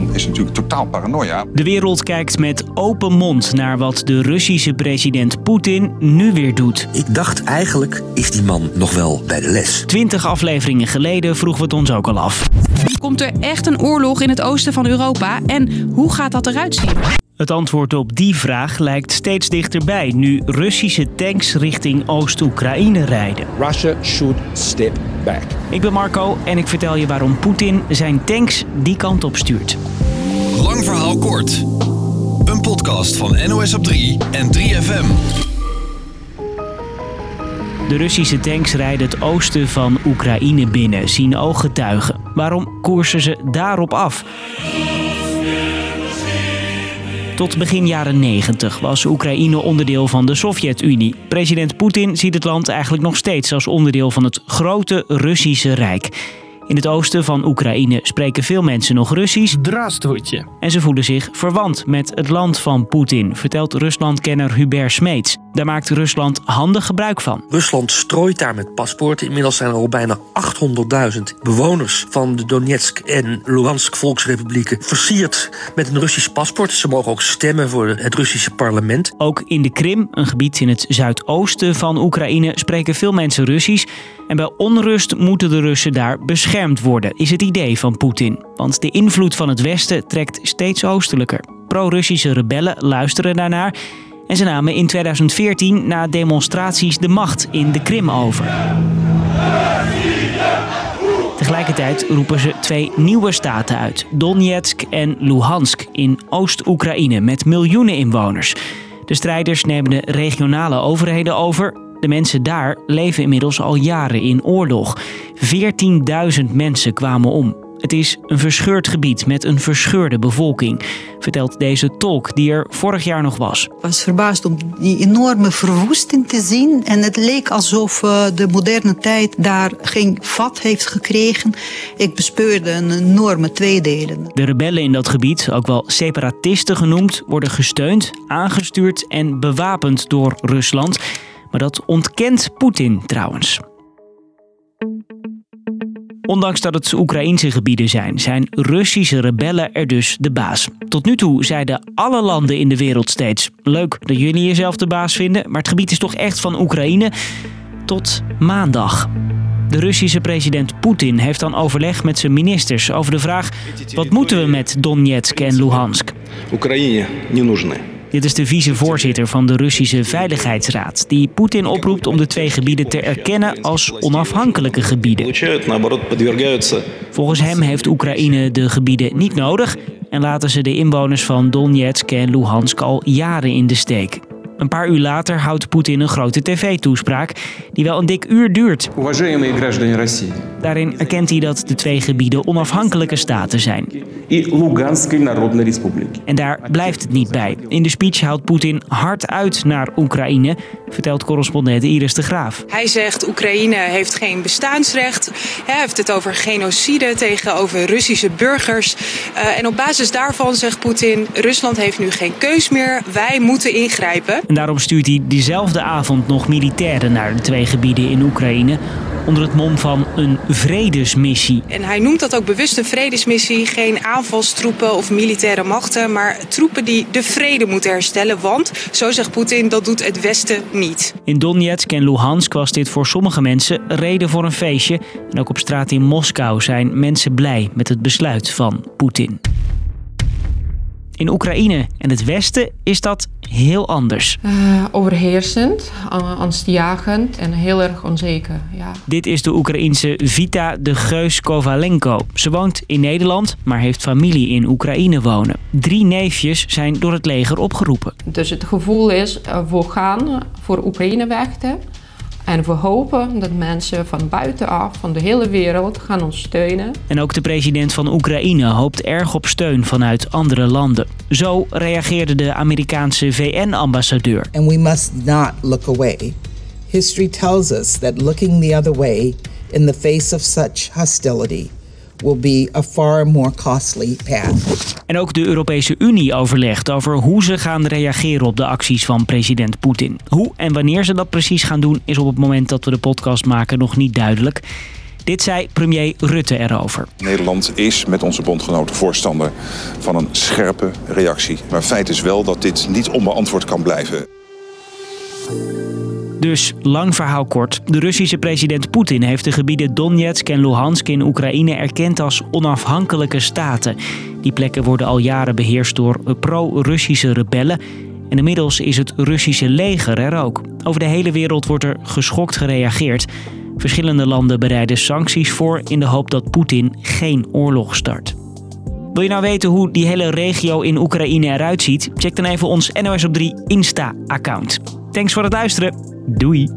man is natuurlijk totaal paranoia. De wereld kijkt met open mond naar wat de Russische president Poetin nu weer doet. Ik dacht eigenlijk is die man nog wel bij de les. Twintig afleveringen geleden vroegen we het ons ook al af. Komt er echt een oorlog in het oosten van Europa en hoe gaat dat eruit zien? Het antwoord op die vraag lijkt steeds dichterbij nu Russische tanks richting Oost-Oekraïne rijden. Russia should step back. Ik ben Marco en ik vertel je waarom Poetin zijn tanks die kant op stuurt. Lang verhaal kort. Een podcast van NOS op 3 en 3FM. De Russische tanks rijden het oosten van Oekraïne binnen, zien ooggetuigen. Waarom koersen ze daarop af? Tot begin jaren 90 was Oekraïne onderdeel van de Sovjet-Unie. President Poetin ziet het land eigenlijk nog steeds als onderdeel van het grote Russische Rijk. In het oosten van Oekraïne spreken veel mensen nog Russisch. En ze voelen zich verwant met het land van Poetin, vertelt Ruslandkenner Hubert Smeets. Daar maakt Rusland handig gebruik van. Rusland strooit daar met paspoorten. Inmiddels zijn er al bijna 800.000 bewoners van de Donetsk en Luhansk volksrepublieken versierd met een Russisch paspoort. Ze mogen ook stemmen voor het Russische parlement. Ook in de Krim, een gebied in het zuidoosten van Oekraïne, spreken veel mensen Russisch. En bij onrust moeten de Russen daar beschermd worden, is het idee van Poetin. Want de invloed van het Westen trekt steeds oostelijker. Pro-Russische rebellen luisteren daarnaar. En ze namen in 2014 na demonstraties de macht in de Krim over. Tegelijkertijd roepen ze twee nieuwe staten uit: Donetsk en Luhansk in Oost-Oekraïne met miljoenen inwoners. De strijders nemen de regionale overheden over. De mensen daar leven inmiddels al jaren in oorlog. 14.000 mensen kwamen om. Het is een verscheurd gebied met een verscheurde bevolking, vertelt deze tolk die er vorig jaar nog was. Ik was verbaasd om die enorme verwoesting te zien. En het leek alsof uh, de moderne tijd daar geen vat heeft gekregen. Ik bespeurde een enorme tweedeling. De rebellen in dat gebied, ook wel separatisten genoemd, worden gesteund, aangestuurd en bewapend door Rusland. Maar dat ontkent Poetin trouwens. Ondanks dat het Oekraïnse gebieden zijn, zijn Russische rebellen er dus de baas. Tot nu toe zeiden alle landen in de wereld steeds: leuk dat jullie jezelf de baas vinden, maar het gebied is toch echt van Oekraïne. Tot maandag. De Russische president Poetin heeft dan overleg met zijn ministers over de vraag: wat moeten we met Donetsk en Luhansk? Oekraïne не нужны. Dit is de vicevoorzitter van de Russische Veiligheidsraad, die Poetin oproept om de twee gebieden te erkennen als onafhankelijke gebieden. Volgens hem heeft Oekraïne de gebieden niet nodig en laten ze de inwoners van Donetsk en Luhansk al jaren in de steek. Een paar uur later houdt Poetin een grote tv-toespraak die wel een dik uur duurt. Daarin erkent hij dat de twee gebieden onafhankelijke staten zijn. En daar blijft het niet bij. In de speech haalt Poetin hard uit naar Oekraïne, vertelt correspondent Iris de Graaf. Hij zegt Oekraïne heeft geen bestaansrecht. Hij heeft het over genocide tegenover Russische burgers. Eh, en op basis daarvan zegt Poetin Rusland heeft nu geen keus meer. Wij moeten ingrijpen. En daarom stuurt hij diezelfde avond nog militairen naar de twee gebieden in Oekraïne onder het mom van een vredesmissie. En hij noemt dat ook bewust een vredesmissie. Geen aanvalstroepen of militaire machten, maar troepen die de vrede moeten herstellen. Want, zo zegt Poetin, dat doet het Westen niet. In Donetsk en Luhansk was dit voor sommige mensen reden voor een feestje. En ook op straat in Moskou zijn mensen blij met het besluit van Poetin. In Oekraïne en het Westen is dat heel anders. Uh, overheersend, angstjagend en heel erg onzeker. Ja. Dit is de Oekraïense Vita de Geus Kovalenko. Ze woont in Nederland, maar heeft familie in Oekraïne wonen. Drie neefjes zijn door het leger opgeroepen. Dus het gevoel is, uh, we gaan voor Oekraïne vechten. En we hopen dat mensen van buitenaf, van de hele wereld, gaan ons steunen. En ook de president van Oekraïne hoopt erg op steun vanuit andere landen. Zo reageerde de Amerikaanse VN-ambassadeur. And we must not look away. History tells us that looking the other way in the face of such hostility will be a far more costly path. En ook de Europese Unie overlegt over hoe ze gaan reageren op de acties van president Poetin. Hoe en wanneer ze dat precies gaan doen is op het moment dat we de podcast maken nog niet duidelijk. Dit zei premier Rutte erover. Nederland is met onze bondgenoten voorstander van een scherpe reactie. Maar feit is wel dat dit niet onbeantwoord kan blijven. Dus lang verhaal kort. De Russische president Poetin heeft de gebieden Donetsk en Luhansk in Oekraïne erkend als onafhankelijke staten. Die plekken worden al jaren beheerst door pro-Russische rebellen. En inmiddels is het Russische leger er ook. Over de hele wereld wordt er geschokt gereageerd. Verschillende landen bereiden sancties voor in de hoop dat Poetin geen oorlog start. Wil je nou weten hoe die hele regio in Oekraïne eruit ziet? Check dan even ons NOS op 3 Insta-account. Thanks voor het luisteren. Doei!